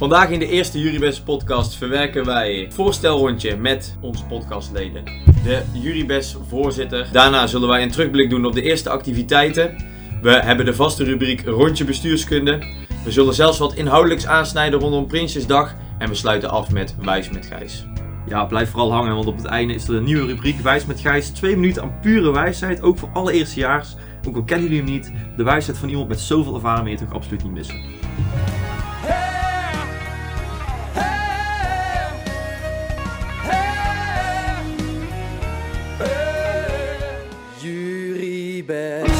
Vandaag in de eerste Jurybest podcast verwerken wij het voorstelrondje met onze podcastleden. De Jurybest voorzitter. Daarna zullen wij een terugblik doen op de eerste activiteiten. We hebben de vaste rubriek rondje bestuurskunde. We zullen zelfs wat inhoudelijks aansnijden rondom Prinsjesdag. En we sluiten af met Wijs met Gijs. Ja, blijf vooral hangen, want op het einde is er een nieuwe rubriek Wijs met Gijs. Twee minuten aan pure wijsheid, ook voor alle eerstejaars. Ook al kennen jullie hem niet, de wijsheid van iemand met zoveel ervaring wil je toch absoluut niet missen. Jurybest.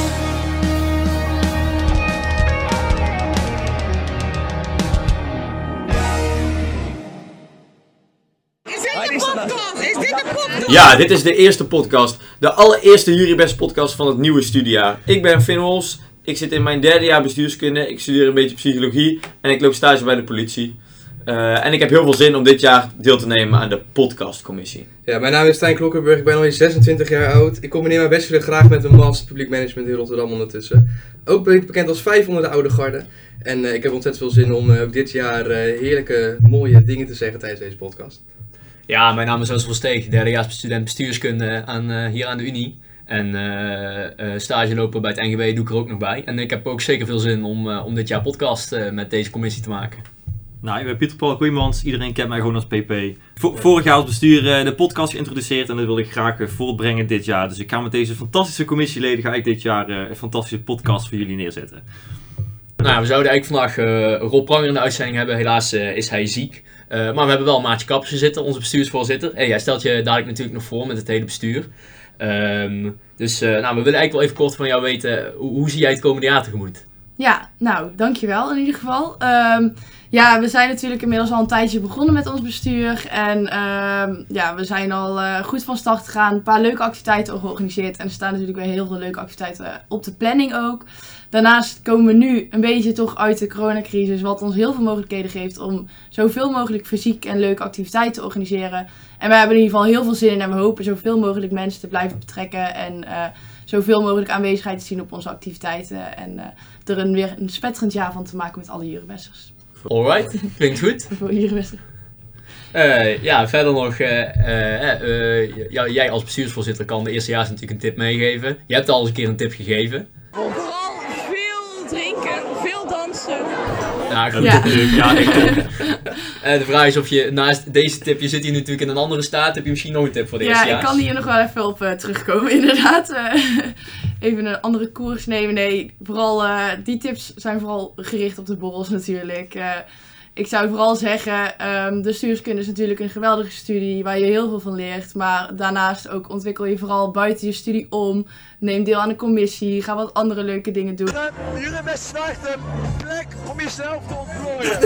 Is dit de podcast? Is dit de podcast? Ja, dit is de eerste podcast. De allereerste Jurybest podcast van het nieuwe studiejaar. Ik ben Finn Hols. Ik zit in mijn derde jaar bestuurskunde. Ik studeer een beetje psychologie. En ik loop stage bij de politie. Eh, en ik heb heel veel zin om dit jaar deel te nemen aan de podcastcommissie. Ja, mijn naam is Stijn Klokkenburg, ik ben alweer 26 jaar oud. Ik combineer mijn bachelor graag met een master publiek management in Rotterdam ondertussen. Ook ben ik bekend als 500 de oude garde. En eh, ik heb ontzettend veel zin om eh, ook dit jaar eh, heerlijke, mooie dingen te zeggen tijdens deze podcast. Ja, mijn naam is van Steeg, derdejaars student bestuurskunde aan, eh, hier aan de Unie. En eh, eh, stage lopen bij het NGW doe ik er ook nog bij. En ik heb ook zeker veel zin om, eh, om dit jaar podcast eh, met deze commissie te maken. Nou, ik ben Pieter Paul Goeimans, iedereen kent mij gewoon als PP. Vo- vorig jaar als bestuur eh, de podcast geïntroduceerd en dat wil ik graag eh, voortbrengen dit jaar. Dus ik ga met deze fantastische commissieleden ga dit jaar eh, een fantastische podcast voor jullie neerzetten. Nou, we zouden eigenlijk vandaag eh, Rob Pranger in de uitzending hebben. Helaas is hij ziek. Maar we hebben wel Maatje Kappers zitten, onze bestuursvoorzitter. Hey, hij stelt je dadelijk natuurlijk nog voor met het hele bestuur. Ehm, dus nou, we willen eigenlijk wel even kort van jou weten, hoe zie jij het komende jaar tegemoet? Ja, nou, dankjewel in ieder geval. Ehm, ja, we zijn natuurlijk inmiddels al een tijdje begonnen met ons bestuur. En ehm, ja, we zijn al eh, goed van start gegaan. Een paar leuke activiteiten georganiseerd. En er staan natuurlijk weer heel veel leuke activiteiten op de planning ook. Daarnaast komen we nu een beetje toch uit de coronacrisis. Wat ons heel veel mogelijkheden geeft om zoveel mogelijk fysiek en leuke activiteiten te organiseren. En we hebben in ieder geval heel veel zin in. En we hopen zoveel mogelijk mensen te blijven betrekken. En eh, zoveel mogelijk aanwezigheid te zien op onze activiteiten. En eh, er een, weer een spetterend jaar van te maken met alle Jurybesters. Alright, klinkt goed. Voor Jurybesters. Eh, ja, verder nog, eh, eh, eh, jou- jij als bestuursvoorzitter kan de eerstejaars natuurlijk een tip meegeven. Je hebt al eens een keer een tip gegeven. Vooral veel drinken, veel dansen. Ja, goed. Ja. Ja. Eh, de vraag is of je naast deze tip, je zit hier natuurlijk in een andere staat, heb je misschien nog een tip voor de Ja, eerstejaars? ik kan hier nog wel even op eh, terugkomen, inderdaad. Eh, even een andere koers nemen. Nee, vooral eh, die tips zijn vooral gericht op de borrels natuurlijk. Ik zou vooral zeggen, ehm, de stuurskunde is natuurlijk een geweldige studie waar je heel veel van leert. Maar daarnaast ook ontwikkel je vooral buiten je studie om. Neem deel aan de commissie, ga wat andere leuke dingen doen. Jullie met starten, plek om jezelf te ontplooien.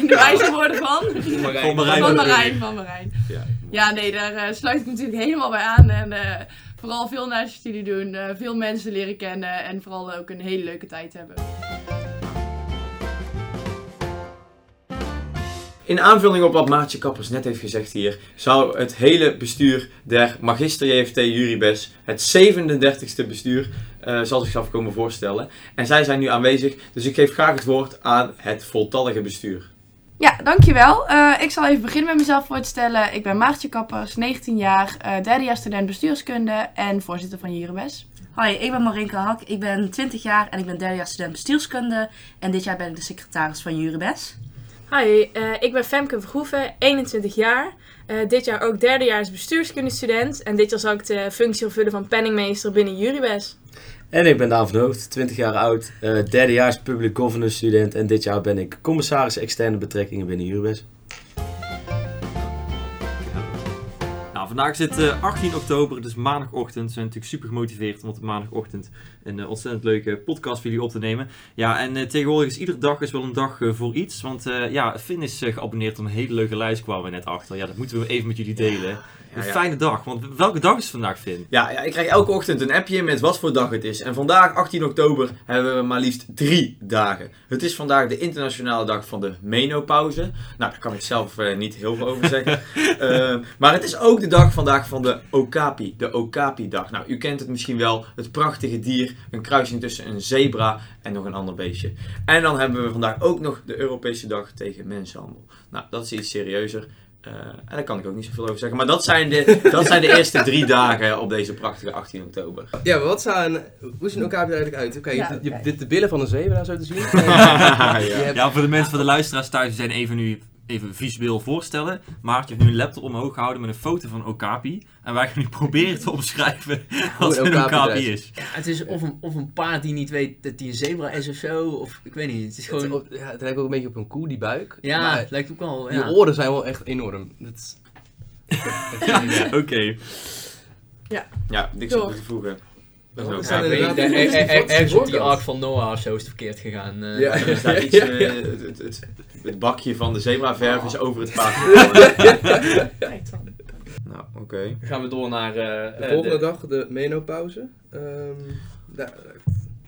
In de wijze woorden van... Marijn. Van Marijn. Van Marijn, van Marijn. Ja. Ja, nee, daar eh, sluit ik natuurlijk helemaal bij aan. En eh, vooral veel naast je studie doen, eh, veel mensen leren kennen en vooral ook een hele leuke tijd hebben. In aanvulling op wat Maatje Kappers net heeft gezegd hier, zou het hele bestuur der Magister JFT Jurybes, het 37ste bestuur, eh, zal zichzelf komen voorstellen. En zij zijn nu aanwezig, dus ik geef graag het woord aan het voltallige bestuur. Ja, dankjewel. Eh ik zal even beginnen met mezelf voor te stellen. Ik ben Maartje Kappers, 19 jaar, eh derde jaar student bestuurskunde en voorzitter van Jurybes. Hoi, ik ben Marinke Hak. Ik ben 20 jaar en ik ben derdejaars student bestuurskunde. En dit jaar ben ik de secretaris van Juribes. Hi, eh, ik ben Femke Verhoeven, 21 jaar. Eh, dit jaar ook derdejaars bestuurskundestudent. En dit jaar zal ik de functie vervullen van penningmeester binnen Jurybes. En ik ben Daan van Hoofd, 20 jaar oud, eh derdejaars public governance student. En dit jaar ben ik commissaris externe betrekkingen binnen Juribes. Nou, vandaag is het eh, 18 oktober, is maandagochtend. We zijn natuurlijk super gemotiveerd om op maandagochtend een eh, ontzettend leuke podcast voor jullie op te nemen. Ja, en eh, tegenwoordig is iedere dag is wel een dag eh, voor iets. Want ja, Finn is geabonneerd op een hele leuke lijst, kwamen we net achter. Ja, dat moeten we even met jullie delen. Een ja. fijne dag, want welke dag is het vandaag, Finn? Ja, ja, ik krijg elke ochtend een appje met wat voor dag het is. En vandaag, 18 oktober, hebben we maar liefst drie dagen. Het is vandaag de internationale dag van de menopauze. Nou, daar kan ik zelf eh, niet heel veel over zeggen. Eh, maar het is ook de dag vandaag van de Okapi, de Okapi-dag. Nou, u kent het misschien wel, het prachtige dier, een kruising tussen een zebra en nog een ander beestje. En dan hebben we vandaag ook nog de Europese dag tegen mensenhandel. Nou, dat is iets serieuzer. Eh, en daar kan ik ook niet zoveel over zeggen. Maar dat zijn, de, dat zijn de eerste drie dagen op deze prachtige 18 oktober. Ja, maar wat zou een... Hoe ziet een okapi er eigenlijk uit? Oké, je Ja, dit de billen van een zebra zo te zien. ja. Je hebt- Ja, voor de mensen, voor de luisteraars thuis, die zijn even nu even visueel voorstellen. Maartje heeft nu een laptop omhoog gehouden met een foto van Okapi. En wij gaan nu proberen te omschrijven wat een een Okapi is. Ja, het is of een, of een paard die niet weet dat hij een zebra is of zo. Of ik weet niet. Het is gewoon. ja, het lijkt ook een beetje op een koe, die buik. Ja, Maar het lijkt ook wel. die Ja. oren zijn wel echt enorm. Dat is... Oké. Ja, niks Door. op te voegen. Dat is Ja, ook Ja, er- er- er- is ergens op die ark van Noah of zo is het verkeerd gegaan. eh. Ja. Er staat iets, Ja, eh, ja. het, het, het, het bakje van de zebraverf is over het paard. Kijk dan. nou, oké. Dan gaan we door naar. eh, De volgende de- dag, de menopauze. Ehm, daar-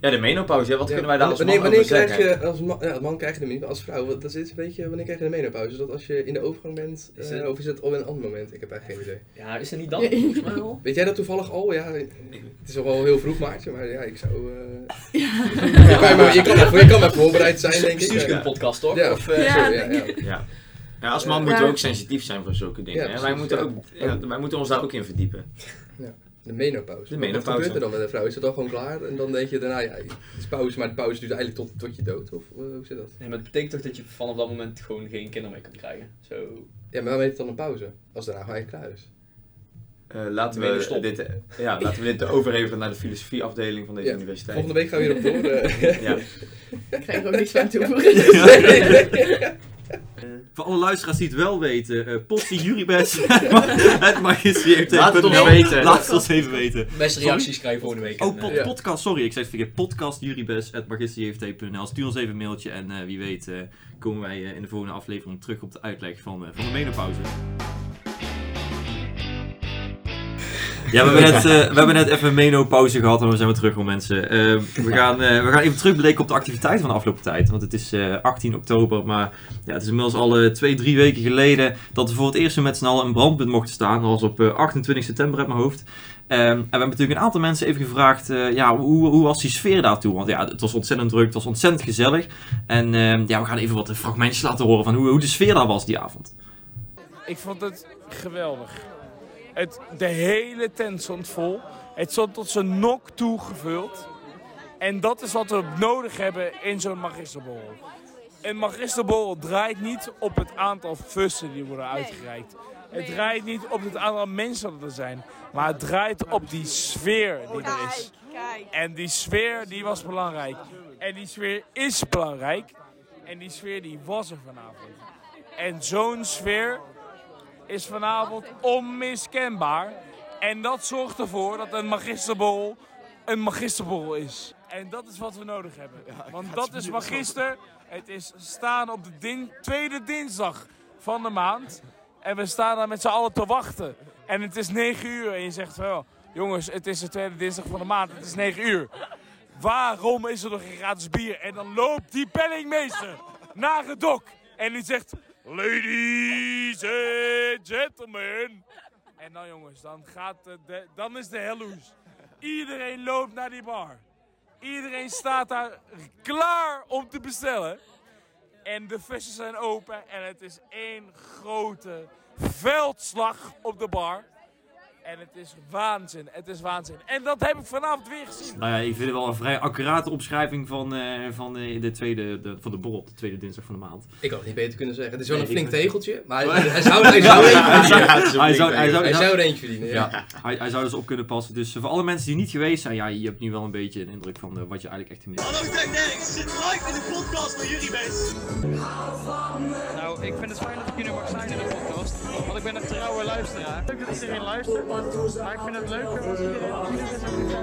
Ja, de menopauze, ja, wat ja, kunnen wij daar als wanneer, man wanneer over krijg zeggen? je, als man, ja, man krijg je hem niet, maar als vrouw, wat- dat is een beetje, wanneer krijg je de menopauze? Dat als je in de overgang bent, Is eh, het- of is het op een ander moment? Ik heb eigenlijk geen idee. Ja, is er niet dan? Ja. Volgens mij wel. Weet jij dat toevallig al? Ja, het is nog wel heel vroeg maartje, maar ja, ik zou... eh, Ja. je, kan, maar- je, kan maar, je kan maar voorbereid zijn, denk ik. Bestuurskundepodcast, toch? Ja. Of, eh, Ja, Zo, ja, ja. Ja. ja, als man Ja. moeten we ook sensitief zijn voor zulke dingen. Ja, wij, moeten ja. ook, ja, wij moeten ons daar ook in verdiepen. De menopauze. De Wat- menopauze. Wat gebeurt er dan met een vrouw? Is het dan gewoon klaar? En dan denk je daarna, ja, het is pauze, maar de pauze duurt eigenlijk tot, tot je dood? Of eh, hoe zit dat? Nee, maar het betekent toch dat je vanaf dat moment gewoon geen kinderen meer kunt krijgen? Zo. Ja, maar dan heet het dan een pauze? Als het daarna gewoon klaar is. Eh, laten, we dit, eh, ja, laten we dit overhevelen naar de filosofieafdeling van deze Ja. universiteit. Volgende week gaan we weer op door. Ja. Ik krijg er ook niks aan toevoegen. Voor alle luisteraars die het wel weten, eh Potsie Juribes, het magister Laat het ons weten. Laat het ons even weten. Beste reacties krijgen volgende week. Oh, En, pod- Ja. podcast, sorry, ik zei het verkeerd. Podcast juribes.magisterjft.nl. Stuur ons even een mailtje en eh, wie weet eh, komen wij in de volgende aflevering terug op de uitleg van, van de menopauze. Ja, we hebben, net, eh, we hebben net even een menopauze gehad en dan zijn we terug hoor mensen. Eh, we, gaan, eh, we gaan even terugblikken op de activiteiten van de afgelopen tijd. Want het is eh, 18 oktober, maar ja, het is inmiddels al twee, drie weken geleden dat we voor het eerst weer met z'n allen een brandpunt mochten staan. Dat was op eh, 28 september uit mijn hoofd. Ehm, en we hebben natuurlijk een aantal mensen even gevraagd, eh, ja, hoe, hoe was die sfeer daartoe? Want ja, het was ontzettend druk, het was ontzettend gezellig. En ehm, ja, we gaan even wat fragmentjes laten horen van hoe, hoe de sfeer daar was die avond. Ik vond het geweldig. Het, de hele tent stond vol. Het stond tot zijn nok toe gevuld. En dat is wat we nodig hebben in zo'n magisterborrel. Een magisterborrel draait niet op het aantal fussen die worden uitgereikt. Het draait niet op het aantal mensen dat er zijn. Maar het draait op die sfeer die er is. En die sfeer die was belangrijk. En die sfeer is belangrijk. En die sfeer die was er vanavond. En zo'n sfeer is vanavond onmiskenbaar. En dat zorgt ervoor dat een magisterborrel een magisterborrel is. En dat is wat we nodig hebben. Want dat is magister. Het is staan op de din- tweede dinsdag van de maand. En we staan daar met z'n allen te wachten. En het is 9 uur. En je zegt wel, jongens, het is de tweede dinsdag van de maand. Het is 9 uur. Waarom is er nog geen gratis bier? En dan loopt die penningmeester naar het dok. En die zegt, ladies and gentlemen. En dan jongens, dan, gaat de, dan is de helloes. Iedereen loopt naar die bar. Iedereen staat daar klaar om te bestellen. En de vissen zijn open en het is één grote veldslag op de bar. En het is waanzin, het is waanzin. En dat heb ik vanavond weer gezien. Nou ja, ik vind het wel een vrij accurate omschrijving van, eh, van, eh, de, tweede, de, van de borrel op de tweede dinsdag van de maand. Ik had het niet beter kunnen zeggen. Het is wel Nee, een flink ik- tegeltje, maar hij, hij zou, hij zou er eentje verdienen. Hij zou, flink hij, zou, Hij hij, zou er eentje verdienen, ja. ja, hij, hij zou dus op kunnen passen. Dus voor alle mensen die niet geweest zijn, ja, je hebt nu wel een beetje een indruk van eh, wat je eigenlijk echt hebt. Hallo Technex, zit live in de podcast van jullie best. Nou, ik vind het fijn dat ik hier nu mag zijn in de podcast. Want ik ben een trouwe luisteraar. Leuk dat iedereen luistert. Maar ik vind het leuk als iedereen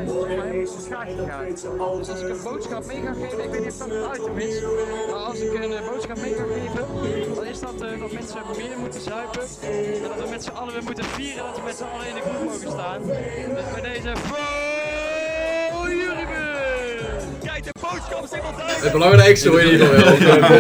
iedereen is schaakje gaat. Dus als ik een boodschap mee ga geven, ik weet niet of dat het item is, maar als ik een eh, boodschap mee ga geven, dan is dat eh, dat mensen meer moeten zuipen en dat we met z'n allen weer moeten vieren dat we met z'n allen in de groep mogen staan. Dus bij deze Het belangrijkste hoor je hier wel.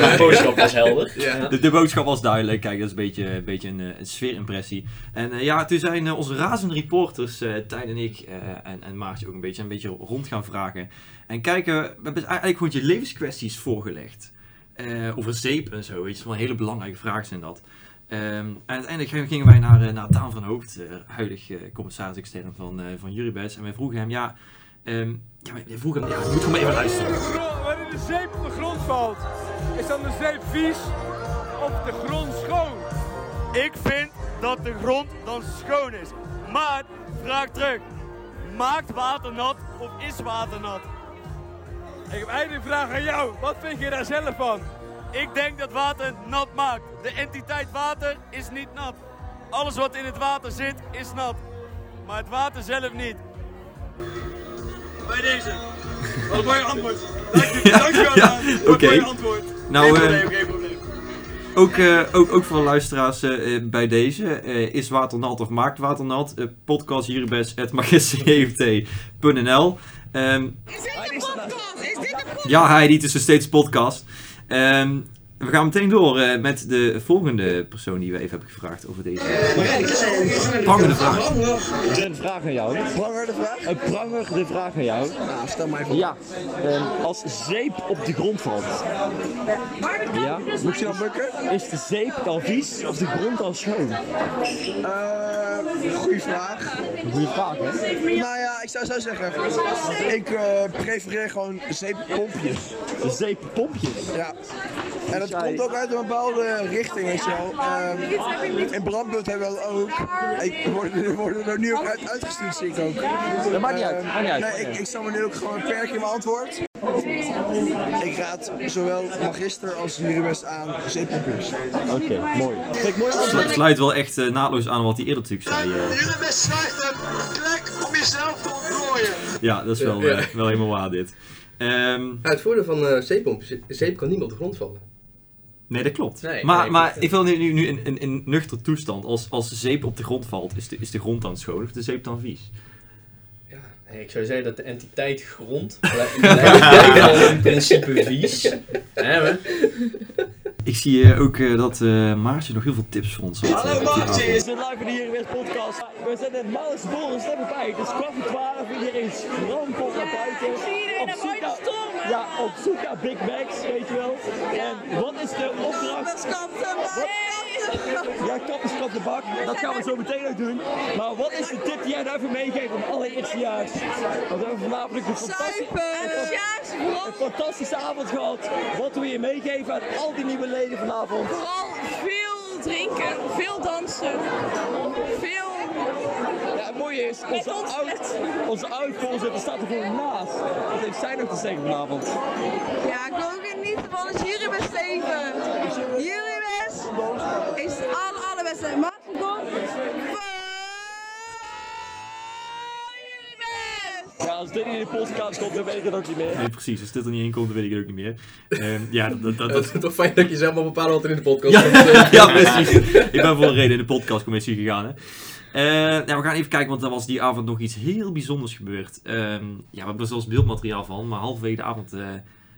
De boodschap was helder. Ja. De, de boodschap was duidelijk. Kijk, dat is een beetje, een, beetje een, eh, een sfeerimpressie. En eh, ja, toen zijn eh, onze razende reporters, eh Tijn en ik, eh, en, en Maartje ook een beetje, een beetje rond gaan vragen. En kijken, we hebben eigenlijk gewoon je levenskwesties voorgelegd. Eh, over zeep en zo, weet je, wel hele belangrijke vragen zijn dat. Ehm, en uiteindelijk gingen- wij naar, eh, naar Daan van Hoofd, huidig commissaris extern van, eh van Juribes. En wij vroegen hem, ja, ehm, ja hem, ja, je moet gewoon maar even luisteren. Wanneer de zeep op de grond valt, is dan de zeep vies of de grond schoon? Ik vind dat de grond dan schoon is. Maar, vraag terug. Maakt water nat of is water nat? Ik heb eigenlijk een vraag aan jou. Wat vind je daar zelf van? Ik denk dat water nat maakt. De entiteit water is niet nat. Alles wat in het water zit is nat. Maar het water zelf niet. Bij deze. Wat een mooi antwoord. Dank je. Ja, een oké. antwoord. Nou, geen eh, probleem, geen probleem. Ook, eh, ook, ook voor de luisteraars eh, eh, bij deze. eh, is water nat of maakt water nat? Eh, podcast hierbij het magisterjft.nl Ehm Ja, Heidi, het is nog steeds podcast. Ehm, we gaan meteen door eh, met de volgende persoon die we even hebben gevraagd over deze prangende vraag. Een vraag aan jou. Pranger de vraag? Een pranger de vraag aan jou. Nou, stel mij voor. Ja, ehm, als zeep op de grond valt. Ja? Moet je dan bukken? Is de zeep dan vies of de grond dan schoon? Goeie vraag. Goeie vraag, hè? Nou ja, ik zou zo zeggen. Ik eh, prefereer gewoon zeeppompjes. Zeeppompjes? Ja. En dat komt ook uit een bepaalde richting, weet je wel. Ehm, in Brandpunt hebben we dat ook. Ik word, er worden er nu ook uit, uitgestuurd, zie ik ook. Dat maakt niet uit, Ehm, maakt niet uit. Nee, ik, ik zal me nu ook gewoon beperken in mijn antwoord. Ik raad zowel magister als juribest aan zeeppompjes. Oké, mooi. Mooi Slu- sluit wel echt eh, naadloos aan wat hij eerder natuurlijk zei. eh. Juribest schrijft een plek om jezelf te ontplooien. ja, dat is wel, Ja. eh, wel helemaal waar dit. Ehm, Ja, het voordeel van eh zeepomp is, zeep kan niet meer op de grond vallen. Nee, dat klopt. Nee, maar nee, maar ik wil nu, nu, nu in, in, in nuchter toestand. Als, als de zeep op de grond valt, is de, is de grond dan schoon of de zeep dan vies? Nee, ik zou zeggen dat de entiteit grond blijft al in principe vies. Hè, we? Ik zie eh, ook eh, dat eh Maartje nog heel veel tips voor ons had. Hallo Maartje, is het live Hier podcast. We zijn net Malis Boris net bij. Het is kwart voor twaalf, iedereen stroomt naar buiten. Ja, op zoek naar Big Macs, weet je wel. En wat is de opdracht? Ja, kapperskap de bak. Dat gaan we zo meteen ook doen. Maar wat is de tip die jij daarvoor meegeeft aan alle eerstejaars? Want we hebben vanavond een fantastische, een fantastische avond gehad. Wat wil je meegeven aan al die nieuwe leden vanavond? Vooral veel drinken, veel dansen, veel... Mooie is, onze oud, onze oud voorzitter staat er gewoon naast. Wat heeft zij nog te zeggen vanavond? Ja, ik wil ook genieten van het jurybest even. Jurybest is het aller, allerbeste. Maar kom, Ja, als dit niet in de podcast komt, dan weet ik het ook niet meer. Nee, precies. Als dit er niet in komt, dan weet ik het ook niet meer. Ehm, ja, dat, dat, dat, Het is toch fijn dat je zelf mag bepalen wat er in de podcast Ja, komt. ja, precies. Ik ben voor een reden in de podcastcommissie gegaan. Hè. Eh, nou, we gaan even kijken, want er was die avond nog iets heel bijzonders gebeurd. Ehm, ja, we hebben er zelfs beeldmateriaal van, maar halverwege de avond... eh,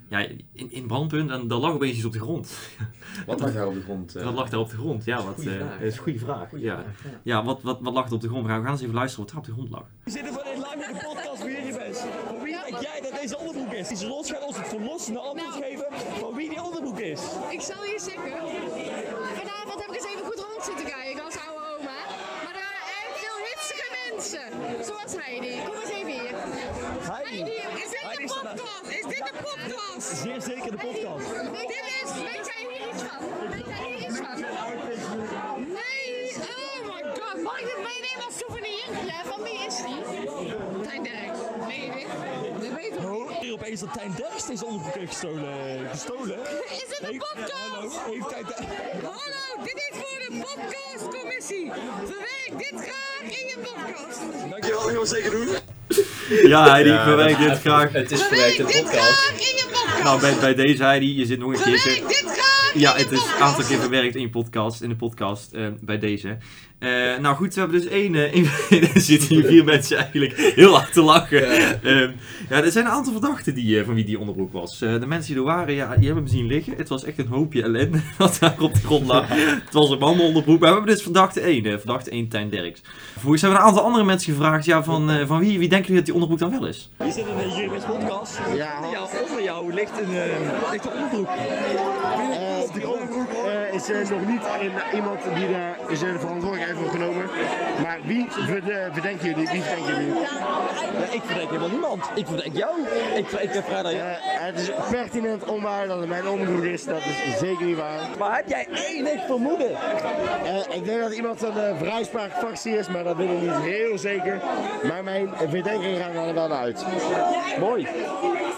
ja, in, in brandpunt, en daar lag opeens iets op de grond. Wat lag daar op de grond? eh? Wat lag daar op de grond? Ja, wat, eh, dat is een goede vraag. Goeie ja. vraag, ja. Ja, wat, wat, wat lag er op de grond? We gaan, we gaan eens even luisteren wat er op de grond lag. We zitten live in de podcast voor jullie best. Van wie denk jij dat deze onderbroek is? Die los gaat ons het verlossende antwoord geven van wie die onderbroek is. Ik zal je zeggen, vanavond heb ik eens even goed rond zitten kijken als oude oma. Maar er waren echt veel hitsige mensen. Zoals Heidi. Kom eens even hier. Heidi. is dit Heidi de is ernaar. podcast? Is dit de podcast? Zeer zeker de podcast. Dit is, weet jij hier iets van? Weet jij hier iets van? Nee, oh my god. Mag ik dit meenemen als souvenir? Ja, van wie is die? Tijn Derk. Hier opeens dat Tijn Derks deze onderbroek heeft gestolen. gestolen. Is het een podcast? Hallo, heeft Tijn Hallo, dit is voor de podcastcommissie. Verwerk dit graag in je podcast. Dankjewel, we zeker doen. Ja, Heidi, Ja, verwerk dit graag. Het is verwerkt in de podcast. Nou, bij, bij deze Heidi, je zit nog een keertje. Verwerk dit graag Ja, het is een aantal keer verwerkt in je podcast, in de podcast, eh, bij deze. Eh, nou goed, we hebben dus één, eh, één er zitten hier vier mensen eigenlijk heel hard te lachen. Ehm, ja, er zijn een aantal verdachten die, eh, van wie die onderbroek was. Eh, de mensen die er waren, ja, die hebben hem zien liggen. Het was echt een hoopje ellende wat daar op de grond lag. Het was een mannenonderbroek, maar we hebben dus verdachte 1, eh, verdachte 1 Tijn Derks. Vervolgens hebben we een aantal andere mensen gevraagd, ja, van, eh, van wie, wie denken jullie dat die onderbroek dan wel is? Je zit in de Juribes podcast. Ja. Onder jou, onder jou ligt een, eh, ligt een onderbroek. Is eh, nog niet in iemand die daar zijn verantwoordelijkheid voor genomen. Maar wie verde- verdenken jullie? Wie verdenken jullie? ik verdenk helemaal niemand. Ik verdenk jou. Ik, ik heb vrijdag... Eh, het is pertinent onwaar dat het mijn onderbroek is. Dat is zeker niet waar. Maar heb jij enig vermoeden? Eh, ik denk dat iemand van de vrijspraakfractie is, maar dat weet ik niet heel zeker. Maar mijn verdenkingen gaan er wel naar uit. Mooi.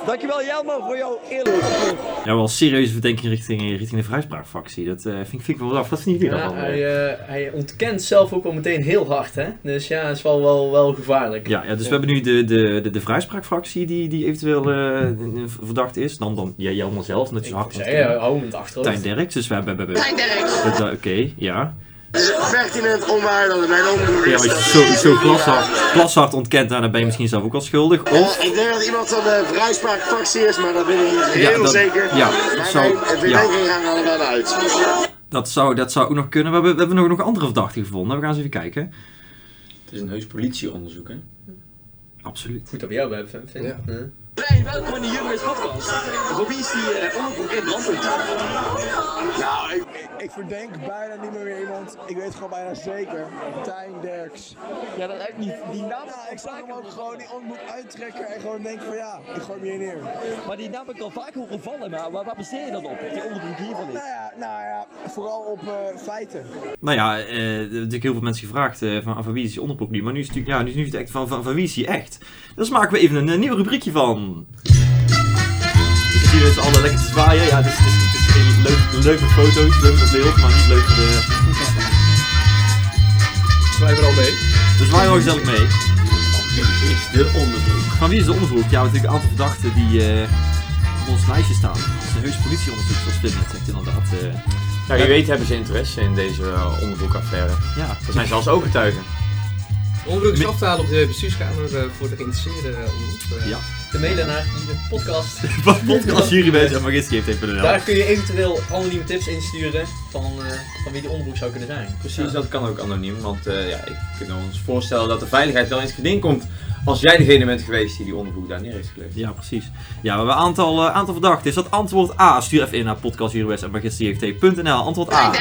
Dankjewel Jelmer voor jouw eerlijke Ja, wel serieuze verdenking richting, richting de vrijspraakfractie. Dat eh, vind, ik- vind ik wel af. Wat jullie Ja, hij, eh, hij ontkent zelf ook al meteen heel hard, hè? Dus ja, het is wel, wel, wel gevaarlijk. Ja, ja, dus we hebben nu de, de, de, de vrijspraakfractie die, die eventueel eh, verdacht is. Dan, dan ja, Jelmer zelf, net zo hard. ja, hou hem in het achterhoofd. Tijn Derks, dus we hebben... we hebben- Tijn Derks. Dat- dat- Oké, ja. Het is pertinent onwaar dat het mijn onderbroek Ja, is. maar Dat als je is zo, zo glashard, glashard ontkent, dan ben je misschien zelf ook al schuldig. Ik denk dat iemand van de vrijspraakfractie is, maar dat weet ik niet heel Ja, dat- zeker. ja, maar zou- mijn verdenkingen gaan er naar uit. Dat zou, dat zou ook nog kunnen. We hebben, we hebben nog, nog andere verdachten gevonden. We gaan eens even kijken. Het is een heus politieonderzoek, hè? Absoluut. Goed dat we jou hebben, vind ik. Ja. Hey, welkom in de Juribes podcast. Wie is die eh, onderbroek in brandpunt? Nou, ik, ik, ik verdenk bijna niet meer iemand. Ik weet gewoon bijna zeker. Tijn Derks. Ja, dat echt niet. Die naam. Ja, ik zag hem ook gewoon die onderbroek uittrekken en gewoon denken van ja, ik gooi hem hier neer. Maar die naam heb ik al vaak horen vallen, maar waar, waar baseer je dat op? Die onderbroek hiervan is. Nou ja, nou ja vooral op eh, feiten. Nou ja, eh, er hebben natuurlijk heel veel mensen gevraagd eh, van, van wie is die onderbroek nu. Maar nu is het natuurlijk, ja, nu, nu is het echt van, van, van wie is die echt? Dus maken we even een, eh, nieuw rubriekje van. Dus we z'n allen lekker te zwaaien. Ja, het is, het is, het is leuk, leuk met foto's, leuk met beeld, maar niet leuk voor de... Zwaai er al mee. Dus zwaaien wel gezellig mee. Wie is de onderbroek? Van wie is de onderbroek? Ja, we hebben natuurlijk een aantal verdachten die eh, op ons lijstje staan. Het is een heus politieonderzoek, zoals Tim net zegt inderdaad. eh. Ja, wie weet hebben ze interesse in deze uh, onderbroekaffaire. Ja. Er zijn zelfs ooggetuigen. Onderbroek is af te halen op de bestuurskamer eh, voor de geïnteresseerden. onderbroek. Eh, Ja. De mailen naar de podcast. podcast even Daar kun je eventueel anonieme tips insturen van, eh, van wie die onderbroek zou kunnen zijn. Precies, dat kan ook anoniem. Want eh, ja, ik kan ons voorstellen dat de veiligheid wel het geding komt als jij degene bent geweest die die onderbroek daar neer heeft gelegd. Ja, precies. Ja, we hebben een aantal, eh, aantal verdachten. Is dat antwoord A? Stuur even in naar podcastjuribes.nl. Antwoord A.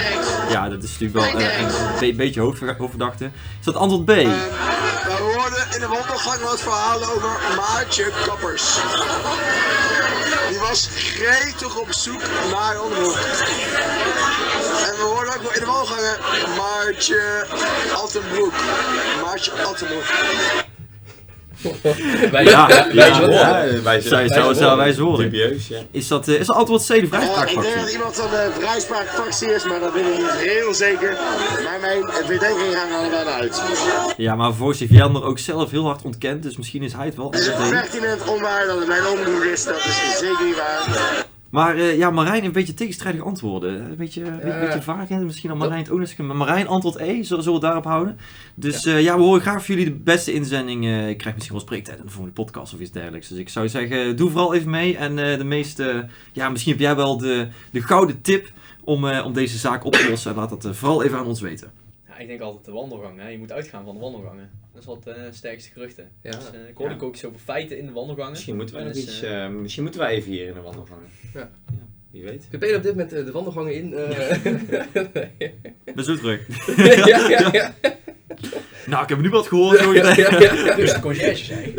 Ja, dat is natuurlijk wel eh, een be- beetje hoofdver- hoofdverdachte. Is dat antwoord B? We hoorden in de wandelgang wat verhalen over Maartje Kappers. Die was gretig op zoek naar onderbroek. En we hoorden ook in de wandelgangen Maartje Altenbroek. Maartje Altenbroek. Wij- ja, wij- ja. Is dat, eh, is dat antwoord C, de Eh, ik denk vrijspraakfractie? dat iemand van de vrijspraakfractie is, maar dat weet ik niet heel zeker. Maar mijn verdenkingen gaan er naar uit. Ja, maar voor Jelmer ook zelf heel hard ontkend, dus misschien is hij het wel. Het is pertinent onwaar dat het mijn onderbroek is. Dat is zeker niet waar. Maar eh, ja, Marijn een beetje tegenstrijdige antwoorden. Een beetje, een beetje vaag. hè? Misschien aan Marijn het ook nog eens. Maar Marijn antwoord E, zullen, we het daarop houden? Dus ja. ja, we horen graag van jullie de beste inzending. eh, ik krijg misschien wel spreektijd in de volgende podcast of iets dergelijks. Dus ik zou zeggen, doe vooral even mee. En eh, de meeste, ja, misschien heb jij wel de, de gouden tip om, eh, om deze zaak op te lossen. En laat dat eh, vooral even aan ons weten. Ik denk altijd de wandelgangen. Hè. Je moet uitgaan van de wandelgangen. Dat is wat eh sterkste geruchten. Ja. Dus, eh, ik hoorde Ja. ook iets over feiten in de wandelgangen. Misschien moeten wij nog Dus, iets, eh, misschien moeten wij even hier in de wandelgangen. Ja. Wie weet. We spelen op dit moment de wandelgangen in. Ben zo terug. ja, ja, ja. Nou, ik heb nu wat gehoord. Ja, ja, ja, ja. Dus de conciërge zei.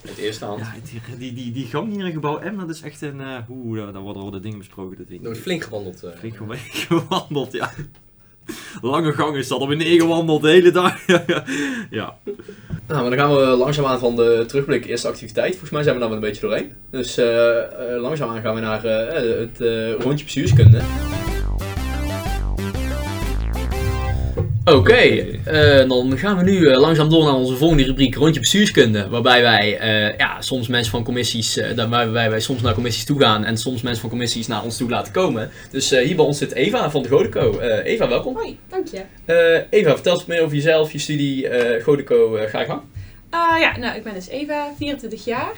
Het eerste hand. Ja, die, die, die, die gang hier in gebouw M, dat is echt een... eh Oeh, daar, worden, worden dingen besproken. Dat ik Er wordt flink gewandeld. Flink gewandeld, ja. Lange gang is dat, op een neergewandeld de hele dag. ja. Nou, dan gaan we langzaamaan van de terugblik eerste activiteit. Volgens mij zijn we daar wel een beetje doorheen. Dus eh eh, langzaamaan gaan we naar eh, het rondje bestuurskunde. Oké, eh, dan gaan we nu eh, langzaam door naar onze volgende rubriek rondje bestuurskunde. Waarbij wij eh, ja, soms mensen van commissies, waarbij wij soms naar commissies toe gaan en soms mensen van commissies naar ons toe laten komen. Dus hier bij ons zit Eva van de Godeco. Eva, welkom. Hoi, dank je. Eva, vertel eens wat meer over jezelf, je studie, Godeco, ga je gang. Ah, ja, nou, ik ben dus Eva, 24 jaar.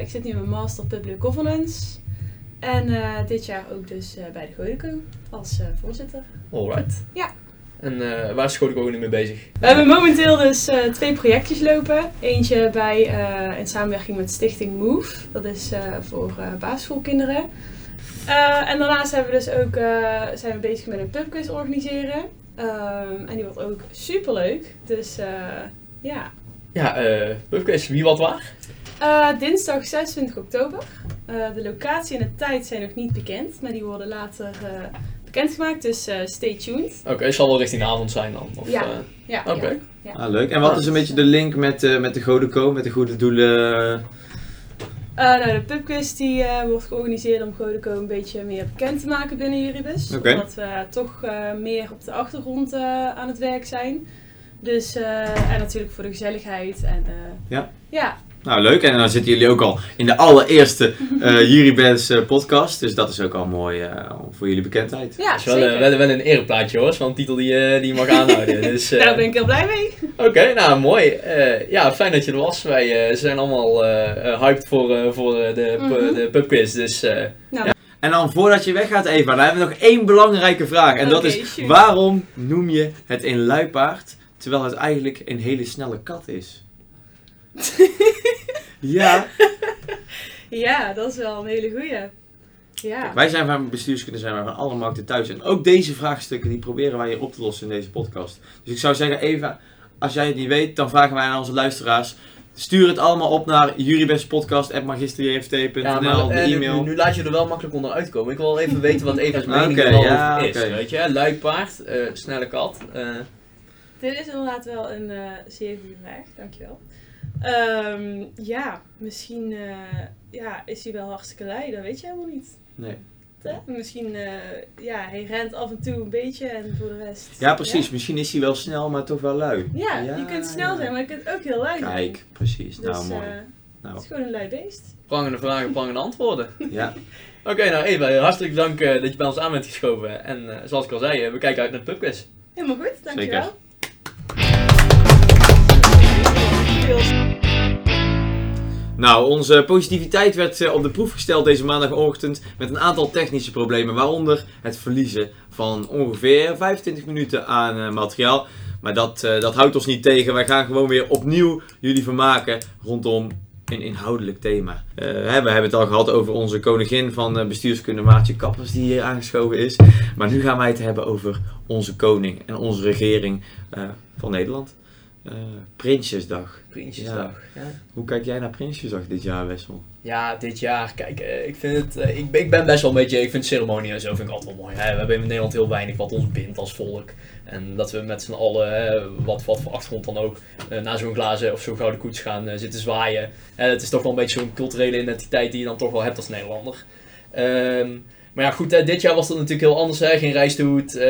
Ik zit nu in mijn Master Public Governance. En dit jaar ook dus bij de Godeco als voorzitter. Alright. Ja. En eh, waar is Godeco nu mee bezig? We hebben momenteel dus eh, twee projectjes lopen. Eentje bij, eh, in samenwerking met Stichting Move. Dat is voor basisschoolkinderen. En daarnaast hebben we dus ook, zijn we bezig met een pubquiz organiseren. Ehm, en die wordt ook super leuk. Dus ja. Ja, pubquiz, wie wat waar? Dinsdag 26 oktober. De locatie en de tijd zijn nog niet bekend, maar die worden later bekendgemaakt. Dus eh, stay tuned. Oké, het zal wel richting de avond zijn dan. Of, Ja, eh, ja, Oké. ja, ja. Ah, leuk. En wat is een beetje de link met, eh, met de Godeco, met de goede doelen? Eh, nou, de pubquiz die, eh, wordt georganiseerd om Godeco een beetje meer bekend te maken binnen Juribus. Oké. Omdat we toch eh, meer op de achtergrond eh, aan het werk zijn. Dus, eh, en natuurlijk voor de gezelligheid. En, eh, Ja. ja, Nou, leuk. En dan zitten jullie ook al in de allereerste eh Jurybands eh, podcast. Dus dat is ook al mooi eh, voor jullie bekendheid. Ja, Het is wel, wel, wel een ereplaatje hoor, zo'n titel die, je- die je mag aanhouden. Dus, eh, daar ben ik heel blij mee. Oké, nou mooi. Eh, ja, fijn dat je er was. Wij eh, zijn allemaal hyped voor, eh, voor de, Mhm. de pubquiz. Dus eh, Nou. ja. En dan voordat je weggaat Eva, dan hebben we nog één belangrijke vraag. En dat is, waarom noem je het een luipaard, terwijl het eigenlijk een hele snelle kat is? ja, Ja, dat is wel een hele goeie. Ja. wij zijn van bestuurskunde zijn wij van alle markten thuis. En ook deze vraagstukken die proberen wij hier op te lossen in deze podcast. Dus ik zou zeggen Eva, als jij het niet weet, dan vragen wij aan onze luisteraars. Stuur het allemaal op naar jurybestpodcast.magisterjft.nl, Ja, maar de eh, nu, e-mail. nu laat je er wel makkelijk onder uitkomen. Ik wil wel even weten wat Eva's mening Oké, wel ja, over is. oké. Weet je, luipaard, eh, snelle kat. eh, Dit is inderdaad wel een eh, zeer goede vraag, dankjewel. Ehm ja, misschien eh, ja, is hij wel hartstikke lui, dat weet je helemaal niet. Nee. Hè? Misschien, eh, ja, hij rent af en toe een beetje en voor de rest... Ja, precies. Misschien is hij wel snel, maar toch wel lui. Ja, je kunt snel zijn, maar je kunt ook heel lui zijn. Kijk, precies. Dus, nou, mooi. eh, Nou. Het is gewoon een lui beest. prangende vragen, prangende antwoorden. Ja. Oké, nou Eva, hartelijk dank eh, dat je bij ons aan bent geschoven. En eh, zoals ik al zei, we kijken uit naar de pubquiz. Helemaal goed, dankjewel. Nou, onze positiviteit werd eh, op de proef gesteld deze maandagochtend met een aantal technische problemen, waaronder het verliezen van ongeveer 25 minuten aan eh, materiaal. Maar dat, eh, dat houdt ons niet tegen. Wij gaan gewoon weer opnieuw jullie vermaken rondom een inhoudelijk thema. We hebben het al gehad over onze koningin van bestuurskunde, Maartje Kappers, die hier aangeschoven is. Maar nu gaan wij het hebben over onze koning en onze regering van Nederland. Eh, Prinsjesdag. Prinsjesdag, ja. Hoe kijk jij naar Prinsjesdag dit jaar, Wessel? Ja, dit jaar, kijk, eh, ik vind het, eh, ik, ben- ik ben best wel een beetje, ik vind ceremonie en zo vind ik altijd wel mooi. Hè. We hebben in Nederland heel weinig wat ons bindt als volk. En dat we met z'n allen, hè, wat, wat voor achtergrond dan ook, naar zo'n glazen of zo'n gouden koets gaan zitten zwaaien. Het is toch wel een beetje zo'n culturele identiteit die je dan toch wel hebt als Nederlander. Ehm, maar ja, goed, dit jaar was dat natuurlijk heel anders. Hè? Geen reisdoet, eh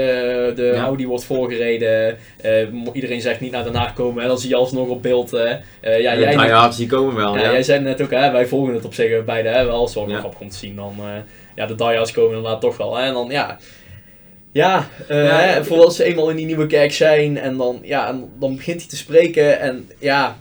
de Ja. Audi wordt voorgereden. eh, iedereen zegt niet naar Den Haag komen, hè? dan zie je alsnog op beeld. hè. Eh, ja, jij, die komen wel, ja, ja. Jij zei net ook, hè, wij volgen het op zich beide hè, wel. Wel Ja. grappig om te zien. Dan, ja, de diehards komen inderdaad toch wel. Hè? En dan, ja... Ja, hè, ja. voordat ze eenmaal in die nieuwe kerk zijn en dan, ja, en dan begint hij te spreken en ja,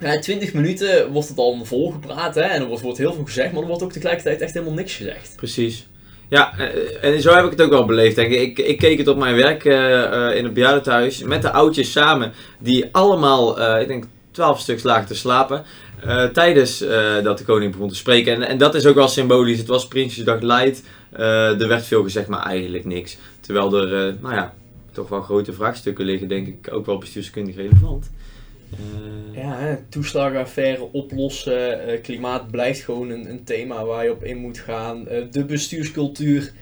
ja, 20 minuten wordt het al volgepraat hè, en er wordt, wordt heel veel gezegd, maar er wordt ook tegelijkertijd echt helemaal niks gezegd. Precies. Ja, eh, en zo heb ik het ook wel beleefd. Ik. Ik, keek het op mijn werk eh, eh, in het bejaardentehuis met de oudjes samen, die allemaal, ik denk, 12 stuks lagen te slapen. tijdens dat de koning begon te spreken. En, en dat is ook wel symbolisch. Het was Prinsjesdag light. Er werd veel gezegd, maar eigenlijk niks. Terwijl er, nou ja, toch wel grote vraagstukken liggen, denk ik, ook wel bestuurskundig relevant. Eh, Ja, hè, toeslagenaffaire oplossen, eh, klimaat blijft gewoon een, een thema waar je op in moet gaan. Eh, de bestuurscultuur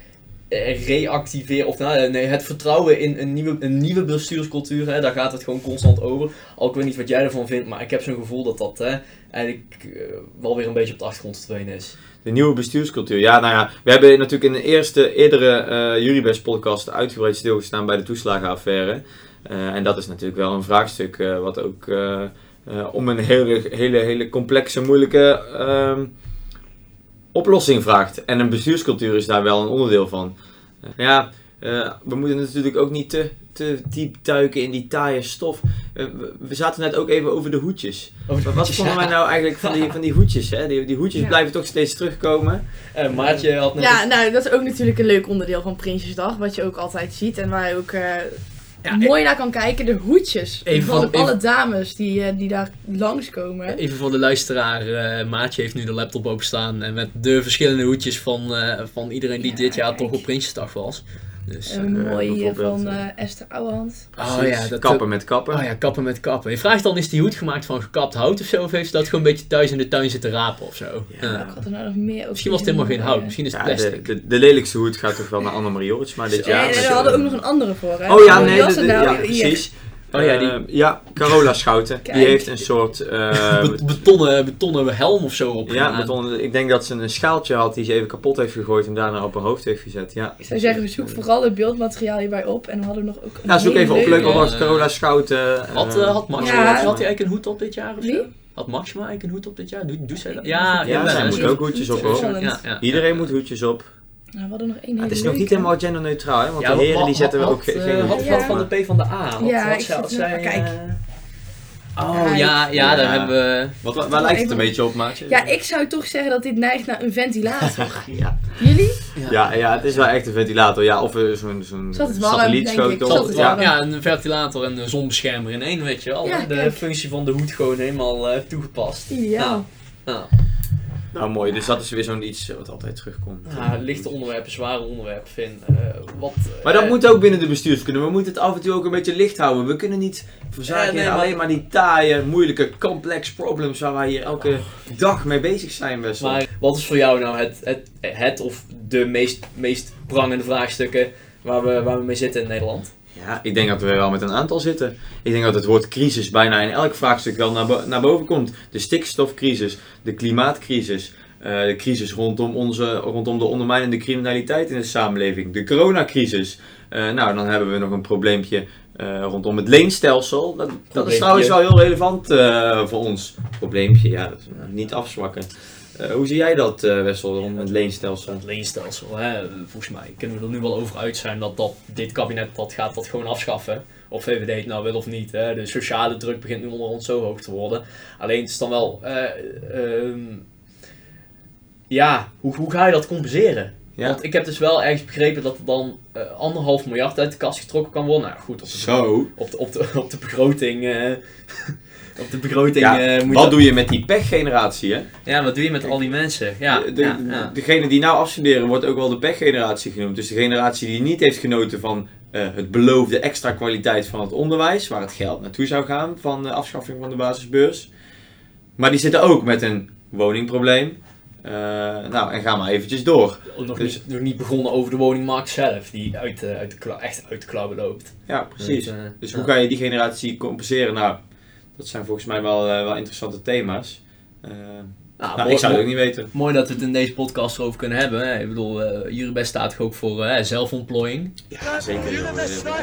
reactiveren, of nou, nee, het vertrouwen in een nieuwe, een nieuwe bestuurscultuur, hè, daar gaat het gewoon constant over. Al ik weet niet wat jij ervan vindt, maar ik heb zo'n gevoel dat dat hè, eigenlijk wel weer een beetje op de achtergrond verdwenen is. De nieuwe bestuurscultuur. Ja, nou ja, we hebben natuurlijk in de eerste, eerdere eh Jurybest podcast uitgebreid stilgestaan bij de toeslagenaffaire. Eh, en dat is natuurlijk wel een vraagstuk eh, wat ook eh, eh, om een hele, hele, hele complexe, moeilijke ehm, oplossing vraagt. En een bestuurscultuur is daar wel een onderdeel van. Ja, eh, we moeten natuurlijk ook niet te, te diep duiken in die taaie stof. We, we zaten net ook even over de hoedjes. Over de Wat hoedjes, vonden ja. wij nou eigenlijk van die, van die hoedjes? Hè? Die, die hoedjes Ja. blijven toch steeds terugkomen. Eh, Maartje had net... Ja, nou, dat is ook natuurlijk een leuk onderdeel van Prinsjesdag, wat je ook altijd ziet en waar je ook mooi naar kan kijken. De hoedjes Even van, van- alle even- dames die, eh, die daar langskomen. Even voor de luisteraar, eh, Maatje heeft nu de laptop openstaan en met de verschillende hoedjes van, eh, van iedereen die dit jaar toch op Prinsjesdag was. Dus, En een eh, mooie van eh, eh, Esther Ouwehand. Oh Precies. ja, dat, Kappen met kappen. Oh ja, kappen met kappen. Je vraagt dan, is die hoed gemaakt van gekapt hout of zo? Of heeft ze dat gewoon een beetje thuis in de tuin zitten rapen of zo? Ja. Ik had er nou nog meer over. Misschien was het helemaal geen hout, misschien is het Ja, plastic. de, de, de lelijkste hoed gaat toch wel naar Annemarie Jorritsma dit jaar. Nee, nee, Met, we hadden ook nog een andere voor. Hè? Oh ja, nee, nou? ja, precies. Oh ja, die- Eh, ja, Carola Schouten. Die heeft een soort... eh, Be- betonnen, betonnen helm of zo op. ja, betonnen, ik denk dat ze een schaaltje had die ze even kapot heeft gegooid en daarna op haar hoofd heeft gezet. Ja, Ik zou zeggen, we zoeken vooral het beeldmateriaal hierbij op. En we hadden nog ook ja zoek even op. Leuk leuke- alvast Carola Schouten. eh, Had, eh, had Max Ja. had, had hij eigenlijk een hoed op dit jaar of Wie? zo? Had Maxima eigenlijk een hoed op dit jaar? Doet, doet zij dat? Ja, Ja, Ja, ja, zij moet ook hoedjes op hoor. Ja, ja. Iedereen moet hoedjes op. Nou, we hadden nog één hele het is nog niet helemaal genderneutraal, hè? want Ja, de heren wat- die zetten we wat- ook geen wat, eh, van de P van de A. Had, Ja, had had zij, kijk. eh, Oh Kijk. ja, ja, daar hebben we... Wat, waar, waar lijkt het een beetje op, maatje? Ja, ik zou toch zeggen dat dit neigt naar een ventilator. Ja. Jullie? Ja, ja, het is wel echt een ventilator. Ja, of eh, zo'n zo'n satellietschotel. Ja. Ja, een ventilator en een zonbeschermer in één, weet je wel. Ja, de kijk. functie van de hoed gewoon helemaal eh, toegepast. Ideaal. Ja. Nou, mooi. Dus dat is weer zo'n iets wat altijd terugkomt. Ja, lichte onderwerpen, zware onderwerpen, Finn. Eh, wat, eh, Maar dat moet ook binnen de bestuurskunde. We moeten het af en toe ook een beetje licht houden. We kunnen niet nee, in maar- alleen maar die taaie, moeilijke, complex problems waar wij hier elke dag mee bezig zijn, best. Maar wat is voor jou nou het, het, het of de meest, meest prangende vraagstukken waar we, waar we mee zitten in Nederland? Ja, ik denk dat we wel met een aantal zitten. Ik denk dat het woord crisis bijna in elk vraagstuk wel naar, bo- naar boven komt. De stikstofcrisis, de klimaatcrisis, eh, de crisis rondom, onze, rondom de ondermijnende criminaliteit in de samenleving, de coronacrisis. Eh, nou, dan hebben we nog een probleempje eh, rondom het leenstelsel. Dat, dat is trouwens wel heel relevant voor ons. Probleempje, ja, dat is, niet afzwakken. Eh, hoe zie jij dat, eh Wessel, rondom het leenstelsel? Het leenstelsel, hè, volgens mij kunnen we er nu wel over uit zijn dat, dat dit kabinet dat gaat dat gewoon afschaffen. Of VVD het nou wil of niet. Hè. De sociale druk begint nu onder ons zo hoog te worden. Alleen het is dan wel... eh, ehm, ja, hoe, hoe ga je dat compenseren? Ja. Want ik heb dus wel ergens begrepen dat er dan eh, anderhalf miljard uit de kas getrokken kan worden. Nou goed, op de, Zo. Op de, op de, op de begroting... eh, op de begroting Ja, eh, moet wat dat- doe je met die pechgeneratie, hè? Ja, wat doe je met al die mensen? Ja, de, de- ja, ja. Degene die nou afstuderen wordt ook wel de pechgeneratie genoemd. Dus de generatie die niet heeft genoten van eh, het beloofde extra kwaliteit van het onderwijs, waar het geld naartoe zou gaan van de afschaffing van de basisbeurs. Maar die zitten ook met een woningprobleem. Eh, nou, en ga maar eventjes door. Nog, Dus- niet, nog niet begonnen over de woningmarkt zelf, die uit, de- uit de echt uit de klauwen loopt. Ja, precies. Dus, Dus ja. hoe ga je die generatie compenseren? Nou, dat zijn volgens mij wel, eh, wel interessante thema's. Eh, Nou, nou, mooi- ik zou het ook niet weten. Mooi dat we het in deze podcast erover kunnen hebben. Hè. Ik bedoel, Juribest staat ook voor eh, zelfontplooiing. Ja, zeker. joh.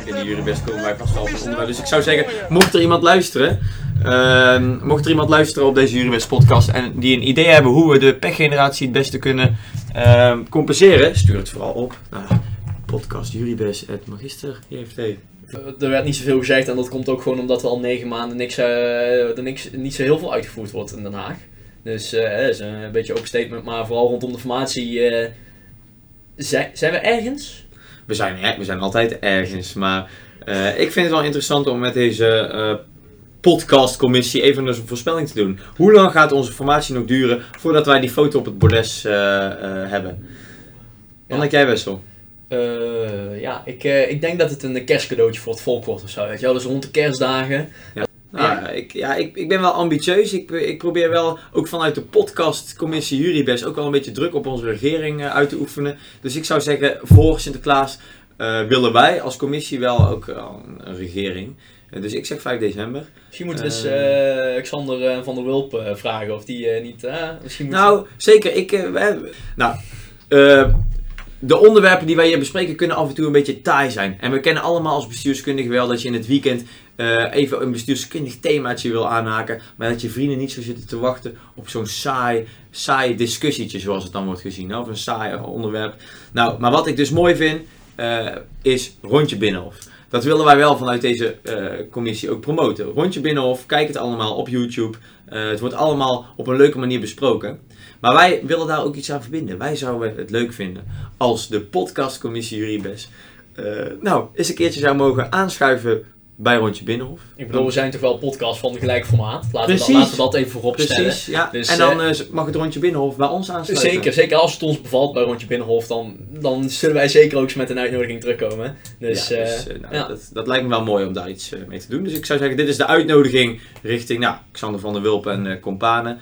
In de Juribest komen wij vast wel. Dus ik zou zeggen, mocht er iemand luisteren, ehm, mocht er iemand luisteren op deze Juribest podcast en die een idee hebben hoe we de pechgeneratie het beste kunnen ehm, compenseren, stuur het vooral op naar podcast Juribest magister Eh, er werd niet zoveel gezegd en dat komt ook gewoon omdat er al negen maanden niks, eh, er niks, niet zo heel veel uitgevoerd wordt in Den Haag. Dus eh, dat is een beetje open statement, maar vooral rondom de formatie. eh, zijn, zijn we ergens? We zijn, er- we zijn altijd ergens, maar eh, ik vind het wel interessant om met deze eh, podcastcommissie even een voorspelling te doen. Hoe lang gaat onze formatie nog duren voordat wij die foto op het bordes eh, eh, hebben? Dan denk jij Wessel. Eh, ja, ik, eh, ik denk dat het een kerstcadeautje voor het volk wordt of zo. Weet je wel? Dus rond de kerstdagen. Ja. Nou, ik, ja, ik, ik ben wel ambitieus. Ik, ik probeer wel ook vanuit de podcastcommissie Jurybest ook wel een beetje druk op onze regering eh, uit te oefenen. Dus ik zou zeggen, voor Sinterklaas eh, willen wij als commissie wel ook eh, een, regering. Eh, dus ik zeg 5 december. Misschien moeten we eens Eh, eh, Xander eh, van der Wulp eh, vragen of die eh, niet... eh, misschien moet- Nou, zeker. Ik, eh, nou, eh, de onderwerpen die wij hier bespreken kunnen af en toe een beetje taai zijn. En we kennen allemaal als bestuurskundige wel dat je in het weekend eh, even een bestuurskundig themaatje wil aanhaken. Maar dat je vrienden niet zo zitten te wachten op zo'n saai, saai discussietje zoals het dan wordt gezien. Of een saai onderwerp. Nou, maar wat ik dus mooi vind, eh, is rondje Binnenhof. Dat willen wij wel vanuit deze eh, commissie ook promoten. Rondje Binnenhof, kijk het allemaal op YouTube. Eh, het wordt allemaal op een leuke manier besproken. Maar wij willen daar ook iets aan verbinden. Wij zouden het leuk vinden als de podcastcommissie Juribes eh nou eens een keertje zou mogen aanschuiven bij Rondje Binnenhof. Ik bedoel, we zijn toch wel podcast van gelijk formaat. Laten, we, dat, laten we dat even voorop stellen. Precies, ja. Dus, en dan eh, eh, mag het Rondje Binnenhof bij ons aansluiten. Zeker, zeker als het ons bevalt bij Rondje Binnenhof, dan, dan zullen wij zeker ook eens met een uitnodiging terugkomen. Dus, ja, dus, eh, nou, ja. dat, dat lijkt me wel mooi om daar iets mee te doen. Dus ik zou zeggen, dit is de uitnodiging richting nou, Xander van der Wulp en Companen.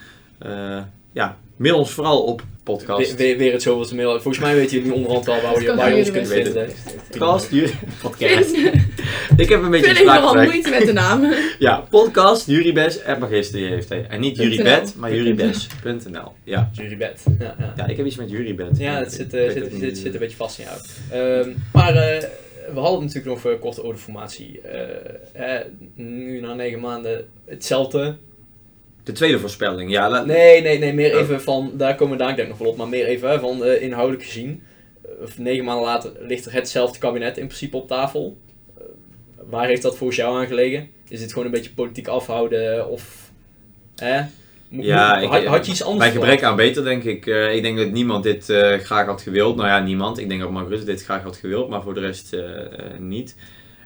Ja, mail ons vooral op podcast. weer, weer, weer het zoveelste mail. Volgens mij weten jullie nu onderhand wel waar, je, waar je ons kunt vinden. het. Podcast, podcast. ik heb een beetje Ik een nogal moeite met de naam. Ja, podcast, Jurybes en Magister heeft hij. En niet .nl. Jurybed, maar jurybes.nl. Ja. Jurybed. Ja, ja. ja, ik heb iets met Jurybed. Ja, het zit, eh, zit, zit, niet, zit, eh, een beetje vast in jou. Ehm, maar eh, we hadden het natuurlijk nog kort over de formatie. Eh, eh, nu na negen maanden hetzelfde. De tweede voorspelling, ja. la- Nee, nee, nee, meer Oh. even van, daar komen we daar denk ik nog wel op, maar meer even van eh, inhoudelijk gezien. Eh, of negen maanden later ligt er hetzelfde kabinet in principe op tafel. Eh, waar heeft dat volgens jou aan gelegen? Is het gewoon een beetje politiek afhouden of... Hè? Mo- Ja, ik, had, had je iets anders bij gebrek aan beter denk ik. Ik denk dat niemand dit graag had gewild. Nou ja, niemand. Ik denk dat Mark Rutte dit graag had gewild, maar voor de rest niet.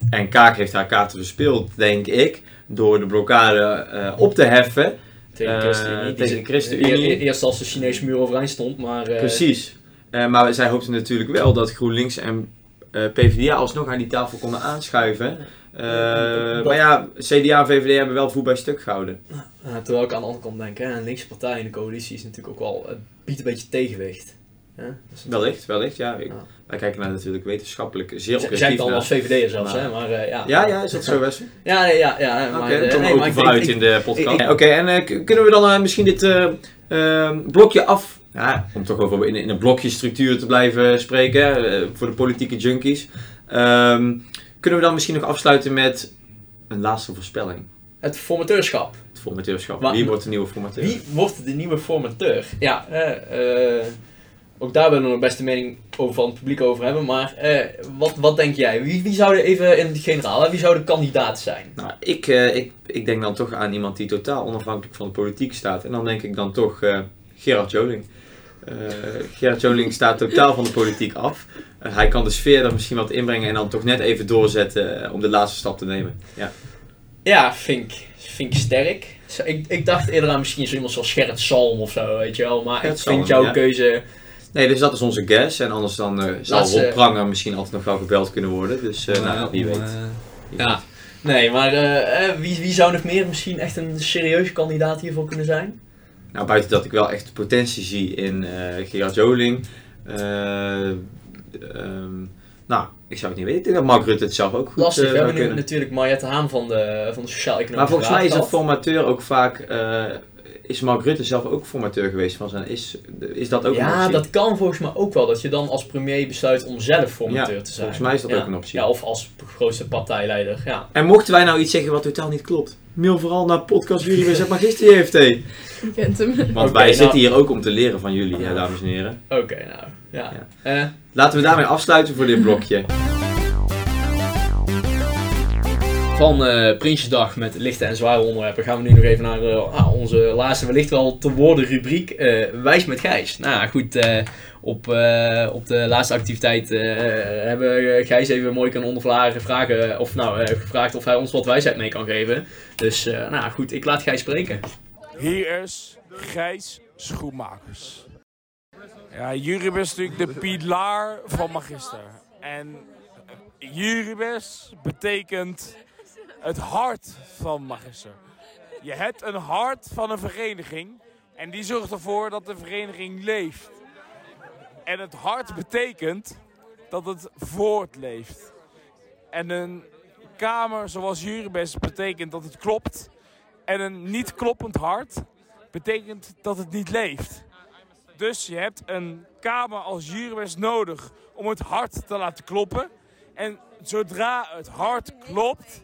En Kaak heeft haar kaarten verspeeld, denk ik, door de blokkade op te heffen. Tegen Eh, ChristenUnie. Tegen ChristenUnie. e- Eerst als de Chinese muur overeind stond, maar... eh, Precies. Eh, maar zij hoopten natuurlijk wel dat GroenLinks en eh, PvdA alsnog aan die tafel konden aanschuiven. Eh, maar ja, CDA en VVD hebben wel voet bij stuk gehouden. eh, terwijl ik aan de andere kant denk, hè, een linkse partij in de coalitie is natuurlijk ook wel... Het biedt een beetje tegenwicht. Hè? Wellicht, wellicht, ja. Ik- Wij kijken naar natuurlijk wetenschappelijk zeer objectief. Zij dan naar. als VVD'er zelfs, hè? Maar, eh, ja. Ja, ja, is dat zo, Wessel? Ja, nee, ja, ja. Oké, maar, dan eh, nee, ook vooruit in de podcast. Oké, en eh, kunnen we dan misschien dit blokje af... Ja, om toch over in, in een blokjestructuur te blijven spreken, voor de politieke junkies. Ehm, kunnen we dan misschien nog afsluiten met een laatste voorspelling? Het formateurschap. Het formateurschap. Wie wordt de nieuwe formateur? Wie wordt de nieuwe formateur? Ja, eh, eh, ook daar willen we nog best de mening over van het publiek over hebben. Maar eh, wat, wat denk jij? Wie, wie zou er even in het generaal, hè, wie zou de kandidaat zijn? Nou, ik, eh, ik, ik denk dan toch aan iemand die totaal onafhankelijk van de politiek staat. En dan denk ik dan toch eh, Gerard Joling. Gerard Joling staat totaal van de politiek af. Hij kan de sfeer er misschien wat inbrengen en dan toch net even doorzetten om de laatste stap te nemen. Ja. Ja, vind ik, vind ik sterk. Ik, ik dacht eerder aan misschien zo iemand zoals Gerrit Salm of zo, weet je wel. Maar Gerrit ik vind Salm, jouw ja. keuze... Nee, dus dat is onze guess. En anders dan eh, zal Laatste- Rob Pranger misschien altijd nog wel gebeld kunnen worden. Dus eh, nou, wie weet. eh, Wie Ja. Nee, maar wie, wie zou nog meer misschien echt een serieuze kandidaat hiervoor kunnen zijn? Nou, buiten dat ik wel echt potentie zie in Gerard Joling. eh, ehm, nou, ik zou het niet weten. Ik denk dat Mark Rutte het zelf ook goed Lastig, eh, we hebben nu natuurlijk Mariette Haan van de, van de Sociaal-Economische Maar volgens mij is gehad. formateur ook vaak. Is Mark Rutte zelf ook formateur geweest van zijn. Is, is dat ook een Ja, optie? dat kan volgens mij ook wel. Dat je dan als premier besluit om zelf formateur Ja, te zijn. volgens mij is dat Ja. ook een optie. Ja, of als grootste partijleider. Ja. En mochten wij nou iets zeggen wat totaal niet klopt, mail vooral naar podcast jullie bij Magister heeft. Je kent hem. Want wij nou- zitten hier ook om te leren van jullie, hè, dames en heren. Oké, nou. Ja. Eh, Laten we daarmee afsluiten voor dit blokje. Van eh, Prinsjesdag met lichte en zware onderwerpen gaan we nu nog even naar eh, ah, onze laatste wellicht wel te woorden rubriek. eh, Wijs met Gijs. Nou goed, op, op de laatste activiteit hebben Gijs even mooi kunnen ondervragen, vragen, of nou, gevraagd of hij ons wat wijsheid mee kan geven. Dus nou goed, ik laat Gijs spreken. Hier is Gijs Schoenmakers. Ja, Juribes is natuurlijk de pilaar van Magister. En Juribes betekent het hart van Magister. Je hebt een hart van een vereniging en die zorgt ervoor dat de vereniging leeft. En het hart betekent dat het voortleeft. En een kamer zoals Juribes betekent dat het klopt. En een niet kloppend hart betekent dat het niet leeft. Dus je hebt een kamer als Juribes nodig om het hart te laten kloppen. En zodra het hart klopt,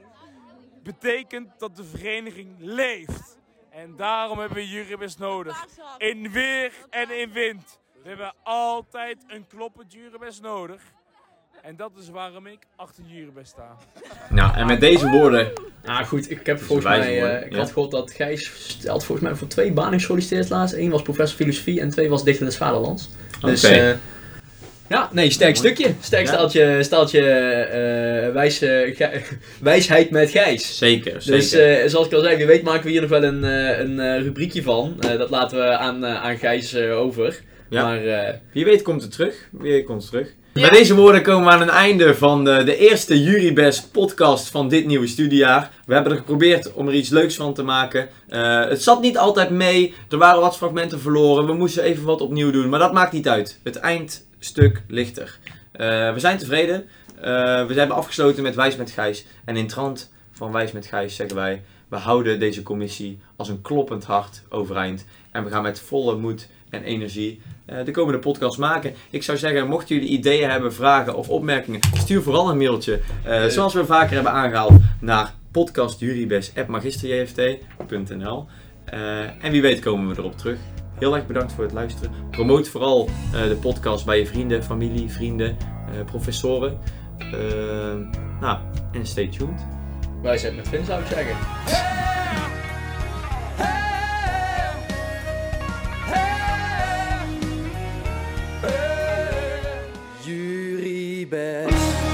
betekent dat de vereniging leeft. En daarom hebben we Juribes nodig. In weer en in wind. We hebben altijd een kloppend Juribes nodig. En dat is waarom ik achter Juribes sta. Nou, en met deze woorden... Ah, goed, ik heb volgens mij, woorden, eh, ik ja. had gehoord dat Gijs stelt volgens mij voor twee banen gesolliciteerd laatst. Eén was professor filosofie en twee was dichter des vaderlands. Dus Oké. eh, ja, nee, sterk stukje. Sterk Ja. staaltje, staaltje eh, wijs, eh, wijsheid met Gijs. Zeker, Dus zeker. eh, zoals ik al zei, wie weet maken we hier nog wel een, eh, een eh, rubriekje van. Eh, dat laten we aan, aan Gijs eh, over. Ja. Maar eh, Wie weet komt het terug. Wie weet komt het terug. Met deze woorden komen we aan een einde van de, de eerste Jurybest podcast van dit nieuwe studiejaar. We hebben er geprobeerd om er iets leuks van te maken. Eh, het zat niet altijd mee. Er waren wat fragmenten verloren. We moesten even wat opnieuw doen. Maar dat maakt niet uit. Het eindstuk ligt er. Eh, we zijn tevreden. Eh, we hebben afgesloten met Wijs met Gijs. En in trant van Wijs met Gijs zeggen wij... We houden deze commissie als een kloppend hart overeind. En we gaan met volle moed en energie eh, de komende podcast maken. Ik zou zeggen, mochten jullie ideeën hebben, vragen of opmerkingen, stuur vooral een mailtje. zoals we vaker hebben aangehaald naar podcastjuribes.magisterjft.nl En wie weet komen we erop terug. Heel erg bedankt voor het luisteren. Promoot vooral eh, de podcast bij je vrienden, familie, vrienden, eh, professoren. Eh, nou, en stay tuned. wij zijn met Vin zou ik zeggen. Jurybes.